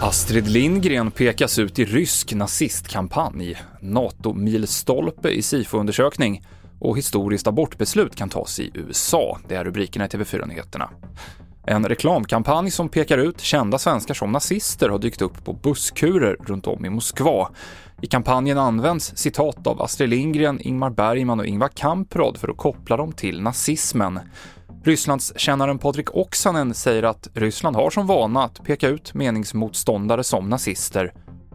Astrid Lindgren pekas ut i rysk nazistkampanj, NATO-milstolpe i SIFO-undersökning och historiskt abortbeslut kan tas i USA. Det är rubrikerna i TV4-nyheterna. En reklamkampanj som pekar ut kända svenskar som nazister har dykt upp på busskurer runt om i Moskva. I kampanjen används citat av Astrid Lindgren, Ingmar Bergman och Ingvar Kamprad för att koppla dem till nazismen. Rysslandskännaren Patrik Oksanen säger att Ryssland har som vana att peka ut meningsmotståndare som nazister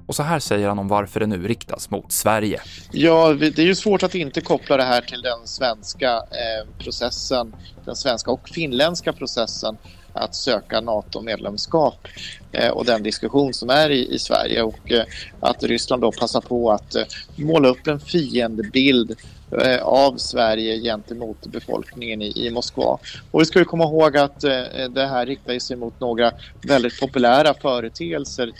och så här säger han om varför det nu riktas mot Sverige. Ja, det är ju svårt att inte koppla det här till den svenska eh, processen, den svenska och finländska processen att söka NATO-medlemskap eh, och den diskussion som är i, i Sverige och eh, att Ryssland då passar på att eh, måla upp en fiendebild eh, av Sverige gentemot befolkningen i, i Moskva. Och vi ska ju komma ihåg att eh, det här riktar sig mot några väldigt populära företeelser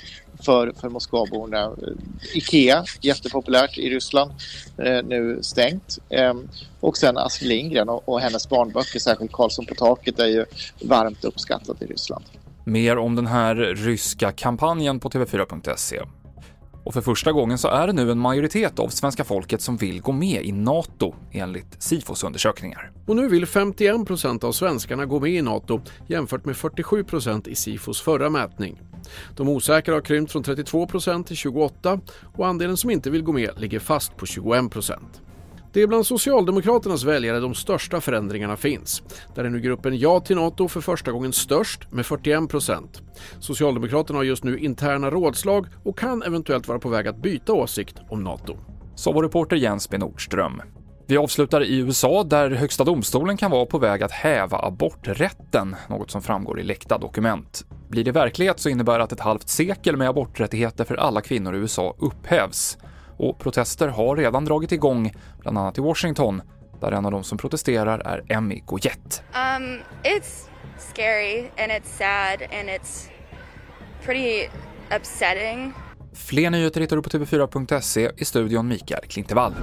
för, för Moskvaborna. Eh, Ikea, jättepopulärt i Ryssland, eh, nu stängt. Ehm, och sen Astrid Lindgren och, och, hennes barnböcker, särskilt Karlsson på taket, är ju varmt uppskattat i Ryssland. Mer om den här ryska kampanjen på TV4.se. Och för första gången så är det nu en majoritet av svenska folket som vill gå med i NATO enligt Sifos undersökningar. Och nu vill 51 procent av svenskarna gå med i NATO jämfört med 47 procent i Sifos förra mätning. De osäkra har krympt från 32 procent till 28 och andelen som inte vill gå med ligger fast på 21 procent. Det är bland Socialdemokraternas väljare de största förändringarna finns. Där är nu gruppen Ja till NATO för första gången störst med 41 procent. Socialdemokraterna har just nu interna rådslag och kan eventuellt vara på väg att byta åsikt om NATO. Sa vår reporter Jens B Nordström. Vi avslutar i USA där Högsta domstolen kan vara på väg att häva aborträtten, något som framgår i läckta dokument. Blir det verklighet så innebär det att ett halvt sekel med aborträttigheter för alla kvinnor i USA upphävs. Och protester har redan dragit igång, bland annat i Washington, där en av de som protesterar är Emmy Goyette. Um, it's scary and it's sad and it's pretty upsetting. Fler nyheter hittar du på tv4.se i studion Mikael Klintevall.